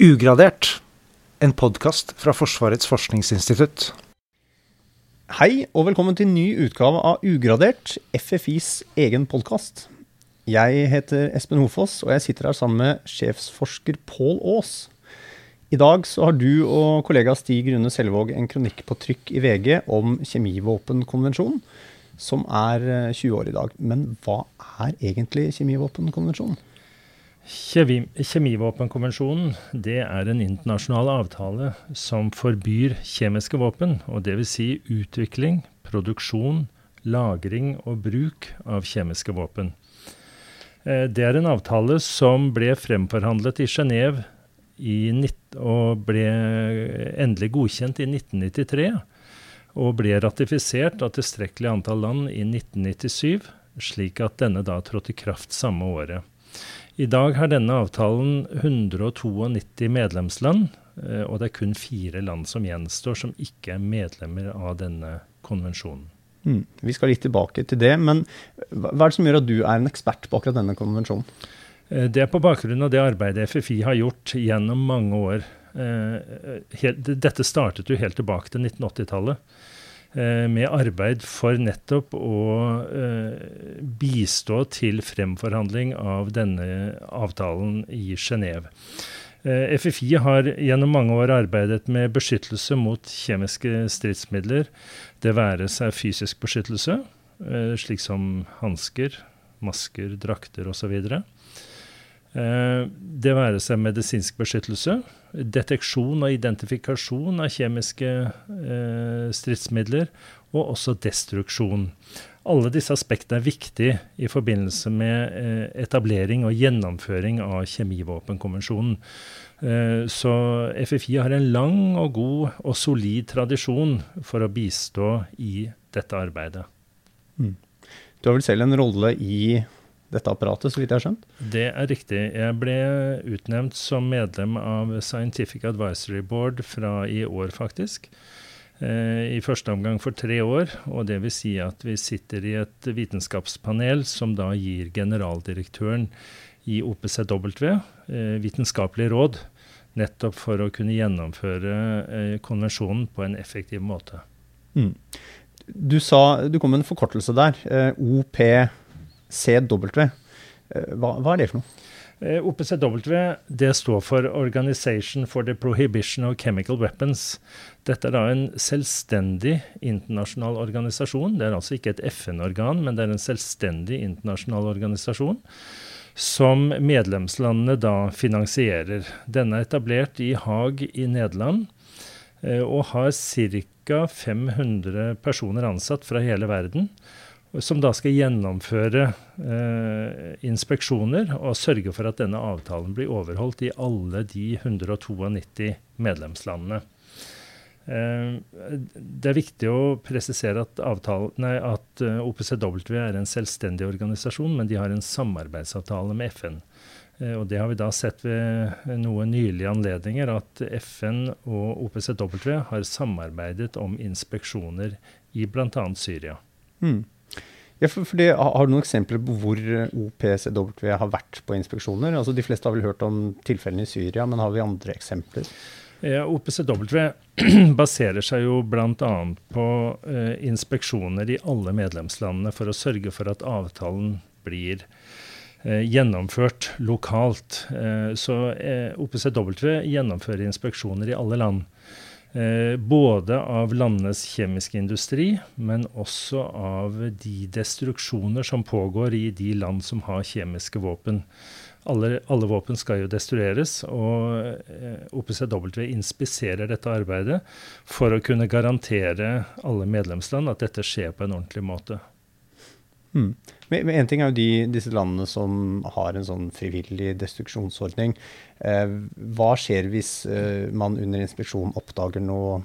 Ugradert, en podkast fra Forsvarets forskningsinstitutt. Hei, og velkommen til ny utgave av Ugradert, FFIs egen podkast. Jeg heter Espen Hofoss, og jeg sitter her sammen med sjefsforsker Pål Aas. I dag så har du og kollega Stig Rune Selvåg en kronikk på trykk i VG om kjemivåpenkonvensjonen, som er 20 eh, år i dag. Men hva er egentlig kjemivåpenkonvensjonen? Kjemi, kjemivåpenkonvensjonen det er en internasjonal avtale som forbyr kjemiske våpen, og dvs. Si utvikling, produksjon, lagring og bruk av kjemiske våpen. Eh, det er en avtale som ble fremforhandlet i Genéve og ble endelig godkjent i 1993. Og ble ratifisert av tilstrekkelig antall land i 1997, slik at denne da trådte i kraft samme året. I dag har denne avtalen 192 medlemsland, eh, og det er kun fire land som gjenstår som ikke er medlemmer av denne konvensjonen. Mm. Vi skal litt tilbake til det, men hva er det som gjør at du er en ekspert på akkurat denne konvensjonen? Eh, det er på bakgrunn av det arbeidet FFI har gjort gjennom mange år. Eh, dette startet jo helt tilbake til 1980-tallet. Eh, med arbeid for nettopp å eh, bistå til fremforhandling av denne avtalen i Genéve. Eh, FFI har gjennom mange år arbeidet med beskyttelse mot kjemiske stridsmidler. Det være seg fysisk beskyttelse, slik som hansker, masker, drakter osv. Det være seg medisinsk beskyttelse, deteksjon og identifikasjon av kjemiske eh, stridsmidler, og også destruksjon. Alle disse aspektene er viktige i forbindelse med eh, etablering og gjennomføring av kjemivåpenkonvensjonen. Eh, så FFI har en lang og god og solid tradisjon for å bistå i dette arbeidet. Mm. Du har vel selv en rolle i dette apparatet, så vidt jeg har skjønt? Det er riktig. Jeg ble utnevnt som medlem av Scientific Advisory Board fra i år, faktisk. Eh, I første omgang for tre år, og det vil si at vi sitter i et vitenskapspanel som da gir generaldirektøren i OPCW eh, vitenskapelig råd, nettopp for å kunne gjennomføre eh, konvensjonen på en effektiv måte. Mm. Du sa, du kom med en forkortelse der. OPCW. CW. Eh, hva, hva er det for noe? Eh, OPCW det står for Organization for the Prohibition of Chemical Weapons. Dette er da en selvstendig internasjonal organisasjon. Det er altså ikke et FN-organ, men det er en selvstendig internasjonal organisasjon som medlemslandene da finansierer. Denne er etablert i Haag i Nederland eh, og har ca. 500 personer ansatt fra hele verden som da skal gjennomføre eh, inspeksjoner og sørge for at denne avtalen blir overholdt i alle de 192 medlemslandene. Eh, det er viktig å presisere at, avtalen, nei, at eh, OPCW er en selvstendig organisasjon, men de har en samarbeidsavtale med FN. Eh, og det har vi da sett ved noen nylige anledninger, at FN og OPCW har samarbeidet om inspeksjoner i bl.a. Syria. Mm. Ja, for, for det, har du noen eksempler på hvor OPCW har vært på inspeksjoner? Altså, de fleste har vel hørt om tilfellene i Syria, men har vi andre eksempler? Ja, OPCW baserer seg jo bl.a. på eh, inspeksjoner i alle medlemslandene for å sørge for at avtalen blir eh, gjennomført lokalt. Eh, så eh, OPCW gjennomfører inspeksjoner i alle land. Eh, både av landenes kjemiske industri, men også av de destruksjoner som pågår i de land som har kjemiske våpen. Alle, alle våpen skal jo destrueres, og eh, OPCW inspiserer dette arbeidet for å kunne garantere alle medlemsland at dette skjer på en ordentlig måte. Mm. Men En ting er jo de, disse landene som har en sånn frivillig destruksjonsordning. Eh, hva skjer hvis eh, man under inspeksjon oppdager noe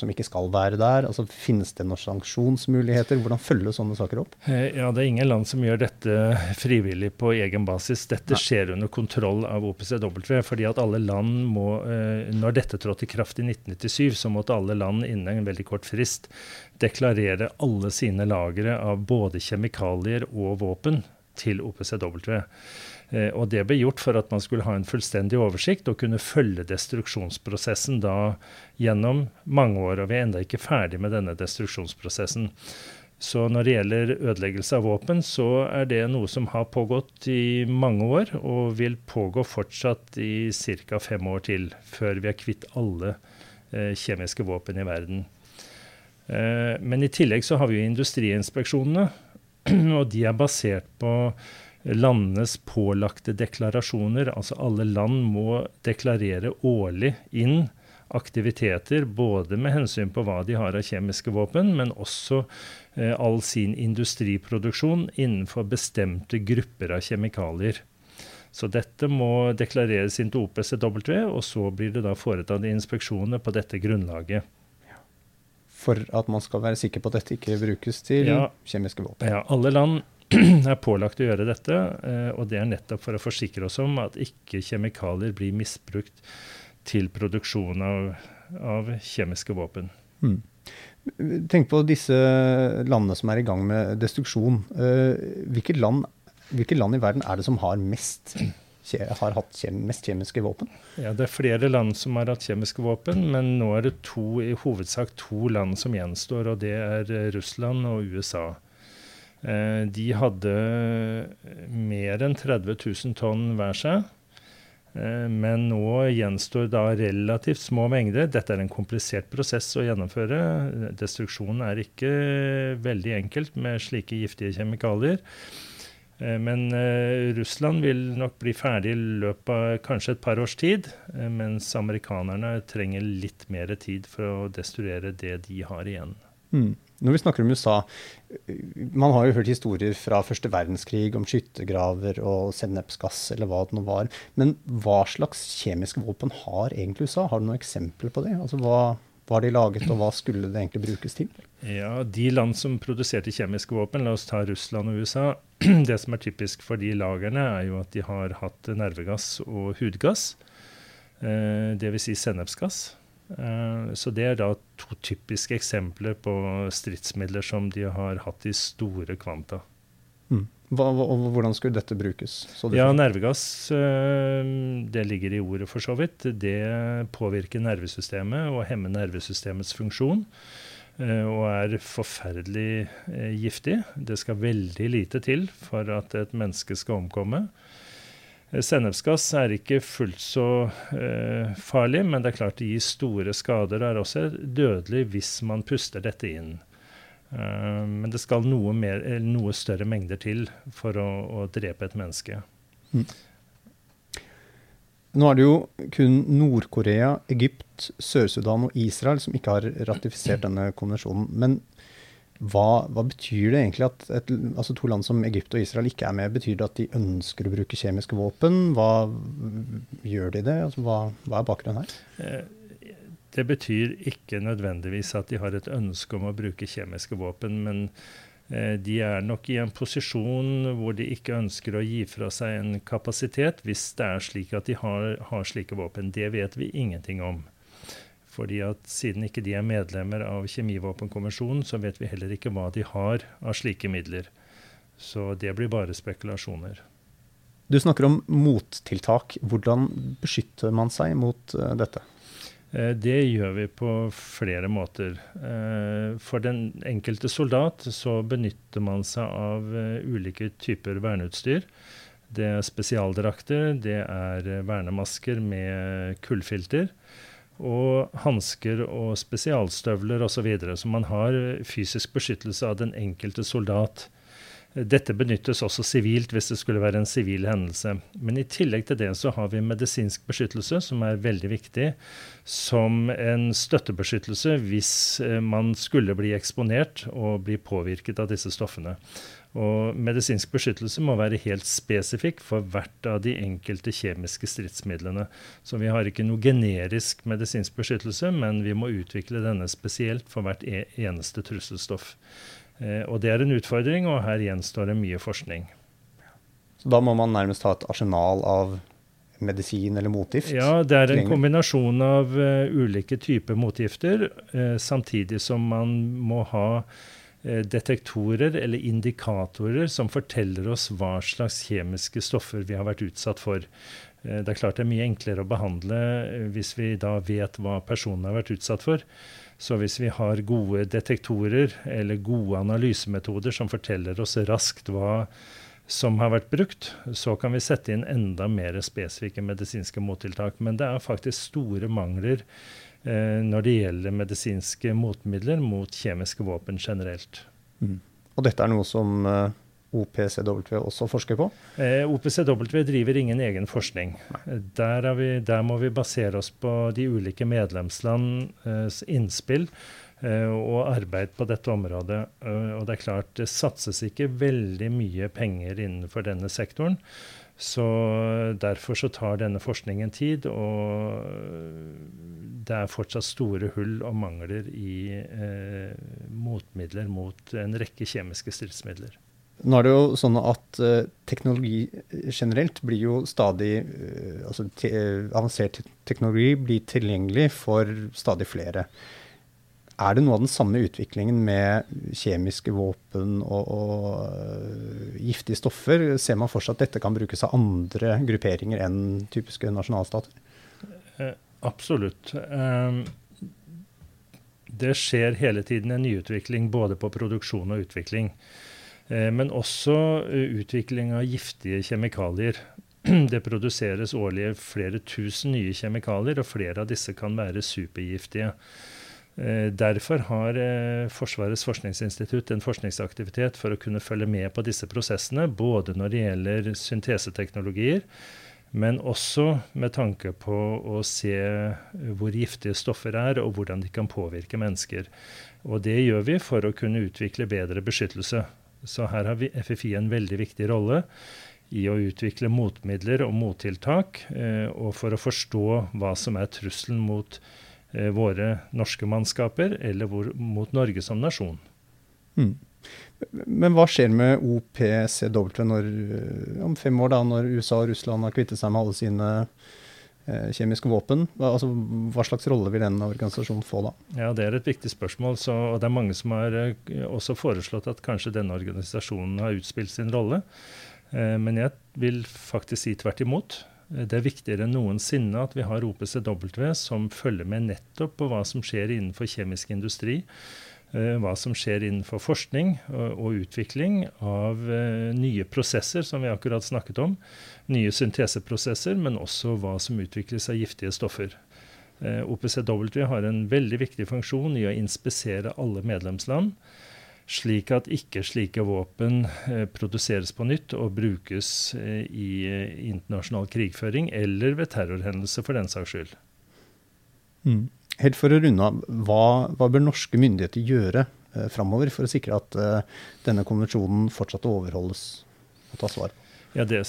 som ikke skal være der? Altså, Finnes det noen sanksjonsmuligheter? Hvordan følger sånne saker opp? Eh, ja, Det er ingen land som gjør dette frivillig på egen basis. Dette Nei. skjer under kontroll av OPCW. fordi at alle land må, eh, Når dette trådte i kraft i 1997, så måtte alle land innen en veldig kort frist deklarere alle sine lagre av både kjemikalier og våpen til OPCW. Eh, og det ble gjort for at man skulle ha en fullstendig oversikt og kunne følge destruksjonsprosessen da gjennom mange år. Og vi er ennå ikke ferdig med denne destruksjonsprosessen. Så når det gjelder ødeleggelse av våpen, så er det noe som har pågått i mange år, og vil pågå fortsatt i ca. fem år til, før vi er kvitt alle eh, kjemiske våpen i verden. Eh, men i tillegg så har vi jo industriinspeksjonene, og de er basert på landenes pålagte deklarasjoner. Altså alle land må deklarere årlig inn aktiviteter, både med hensyn på hva de har av kjemiske våpen, men også eh, all sin industriproduksjon innenfor bestemte grupper av kjemikalier. Så dette må deklareres inn til OPCW, og så blir det da foretatt inspeksjoner på dette grunnlaget. For at man skal være sikker på at dette ikke brukes til ja, kjemiske våpen? Ja, alle land er pålagt å gjøre dette, eh, og det er nettopp for å forsikre oss om at ikke kjemikalier blir misbrukt til produksjon av, av kjemiske våpen. Mm. Tenk på disse landene som er i gang med destruksjon. Eh, hvilke land, hvilke land i verden er det som har mest har hatt mest kjemiske våpen? Ja, Det er flere land som har hatt kjemiske våpen, men nå er det to, i hovedsak to land som gjenstår, og det er Russland og USA. Eh, de hadde mer enn 30 000 tonn hver seg. Eh, men nå gjenstår da relativt små mengder. Dette er en komplisert prosess å gjennomføre. Destruksjonen er ikke veldig enkelt med slike giftige kjemikalier. Eh, men Russland vil nok bli ferdig i løpet av kanskje et par års tid. Mens amerikanerne trenger litt mer tid for å destruere det de har igjen. Mm. Når vi snakker om USA, man har jo hørt historier fra første verdenskrig om skyttergraver og sennepsgass eller hva det nå var. Men hva slags kjemiske våpen har egentlig USA? Har du noen eksempler på det? Altså hva, har de laget, og hva skulle det egentlig brukes til? Ja, De land som produserte kjemiske våpen, la oss ta Russland og USA. Det som er typisk for de lagrene, er jo at de har hatt nervegass og hudgass. Eh, Dvs. Si sennepsgass. Eh, så det er da to typiske eksempler på stridsmidler som de har hatt i store kvanta. Mm. Hva, og hvordan skulle dette brukes? ja, Nervegass, eh, det ligger i ordet for så vidt. Det påvirker nervesystemet og hemmer nervesystemets funksjon. Eh, og er forferdelig giftig. Det skal veldig lite til for at et menneske skal omkomme. Sennepsgass er ikke fullt så eh, farlig, men det er klart det gir store skader. Det er også dødelig hvis man puster dette inn. Eh, men det skal noe, mer, noe, større mengder til for å, å drepe et menneske. Mm. Nå er det jo kun Nord-Korea, Egypt, Sør-Sudan og Israel som ikke har ratifisert denne konvensjonen. Men hva, hva, betyr det egentlig at et, altså to land som Egypt og Israel ikke er med? Betyr det at de ønsker å bruke kjemiske våpen? Hva Gjør de det? Altså, hva, hva, er bakgrunnen her? Eh, det betyr ikke nødvendigvis at de har et ønske om å bruke kjemiske våpen, men eh, de er nok i en posisjon hvor de ikke ønsker å gi fra seg en kapasitet hvis det er slik at de har, har slike våpen. Det vet vi ingenting om. Fordi at Siden ikke de er medlemmer av kjemivåpenkonvensjonen, så vet vi heller ikke hva de har av slike midler. Så det blir bare spekulasjoner. Du snakker om mottiltak. Hvordan beskytter man seg mot uh, dette? Eh, det gjør vi på flere måter. Eh, for den enkelte soldat så benytter man seg av ulike typer verneutstyr. Det er spesialdrakter, det er vernemasker med kullfilter og hansker og spesialstøvler osv. Så, videre. så man har fysisk beskyttelse av den enkelte soldat. Dette benyttes også sivilt hvis det skulle være en sivil hendelse. Men i tillegg til det så har vi medisinsk beskyttelse, som er veldig viktig, som en støttebeskyttelse hvis eh, man skulle bli eksponert og bli påvirket av disse stoffene. Og medisinsk beskyttelse må være helt spesifikk for hvert av de enkelte kjemiske stridsmidlene. Så vi har ikke noe generisk medisinsk beskyttelse, men vi må utvikle denne spesielt for hvert e eneste trusselstoff. Eh, og det er en utfordring, og her gjenstår det mye forskning. Så da må man nærmest ha et arsenal av medisin eller motgift? Ja, det er en kombinasjon av uh, ulike typer motgifter, uh, samtidig som man må ha detektorer eller indikatorer som forteller oss hva slags kjemiske stoffer vi har vært utsatt for. Eh, det er klart det er mye enklere å behandle hvis vi da vet hva personen har vært utsatt for. Så hvis vi har gode detektorer eller gode analysemetoder som forteller oss raskt hva som har vært brukt, så kan vi sette inn enda mer spesifikke medisinske mottiltak. Men det er faktisk store mangler eh, når det gjelder medisinske motmidler mot kjemiske våpen generelt. Mm. Og dette er noe som eh, OPCW også forsker på? Eh, OPCW driver ingen egen forskning. Der, vi, der, må vi basere oss på de ulike medlemslands innspill Eh, og arbeid på dette området. Eh, og det er klart, det satses ikke veldig mye penger innenfor denne sektoren. Så derfor så tar denne forskningen tid, og det er fortsatt store hull og mangler i eh, motmidler mot en rekke kjemiske stridsmidler. Nå er det jo sånn at eh, teknologi generelt blir jo stadig eh, Altså te avansert teknologi blir tilgjengelig for stadig flere. Er det noe av den samme utviklingen med kjemiske våpen og, og uh, giftige stoffer? Ser man for seg at dette kan brukes av andre grupperinger enn typiske nasjonalstater? Eh, absolutt. Um, det skjer hele tiden en nyutvikling både på produksjon og utvikling. Uh, men også utvikling av giftige kjemikalier. Det produseres årlig flere tusen nye kjemikalier, og flere av disse kan være supergiftige. Eh, derfor har eh, Forsvarets forskningsinstitutt en forskningsaktivitet for å kunne følge med på disse prosessene, både når det gjelder synteseteknologier, men også med tanke på å se hvor giftige stoffer er, og hvordan de kan påvirke mennesker. Og det gjør vi for å kunne utvikle bedre beskyttelse. Så her har FFI en veldig viktig rolle i å utvikle motmidler og mottiltak, eh, og for å forstå hva som er trusselen mot Eh, våre norske mannskaper, eller hvor, mot Norge som nasjon. Mm. Men hva skjer med OPCW når, eh, om fem år, da, når USA og Russland har kvittet seg med alle sine eh, kjemiske våpen? Hva, altså, hva slags rolle vil den organisasjonen få da? Ja, Det er et viktig spørsmål. Så, og det er mange som har eh, også foreslått at kanskje denne organisasjonen har utspilt sin rolle. Eh, men jeg vil faktisk si tvert imot. Det er viktigere enn noensinne at vi har OPCW som følger med nettopp på hva som skjer innenfor kjemisk industri. Eh, hva som skjer innenfor forskning og utvikling av eh, nye prosesser, som vi akkurat snakket om. Nye synteseprosesser, men også hva som utvikles av giftige stoffer. Eh, OPCW har en veldig viktig funksjon i å inspisere alle medlemsland slik at ikke slike våpen eh, produseres på nytt og brukes eh, i eh, internasjonal krigføring eller ved terrorhendelser, for den saks skyld. Mm. Helt for å runde av, hva, hva, bør norske myndigheter gjøre eh, framover for å sikre at eh, denne konvensjonen fortsatt overholdes og tas vare på? Ja, det,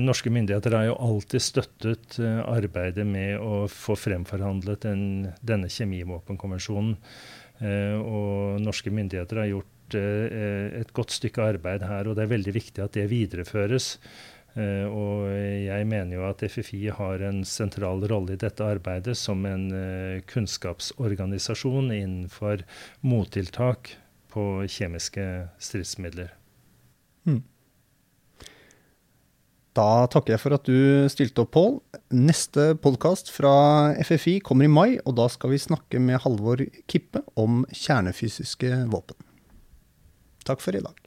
Norske myndigheter har jo alltid støttet arbeidet med å få fremforhandlet den, denne kjemivåpenkonvensjonen. Eh, og norske myndigheter har gjort eh, et godt stykke arbeid her, og det er veldig viktig at det videreføres. Uh, og jeg mener jo at FFI har en sentral rolle i dette arbeidet som en kunnskapsorganisasjon innenfor mottiltak på kjemiske stridsmidler. Mm. Da takker jeg for at du stilte opp, Pål. Neste podkast fra FFI kommer i mai, og da skal vi snakke med Halvor Kippe om kjernefysiske våpen. Takk for i dag.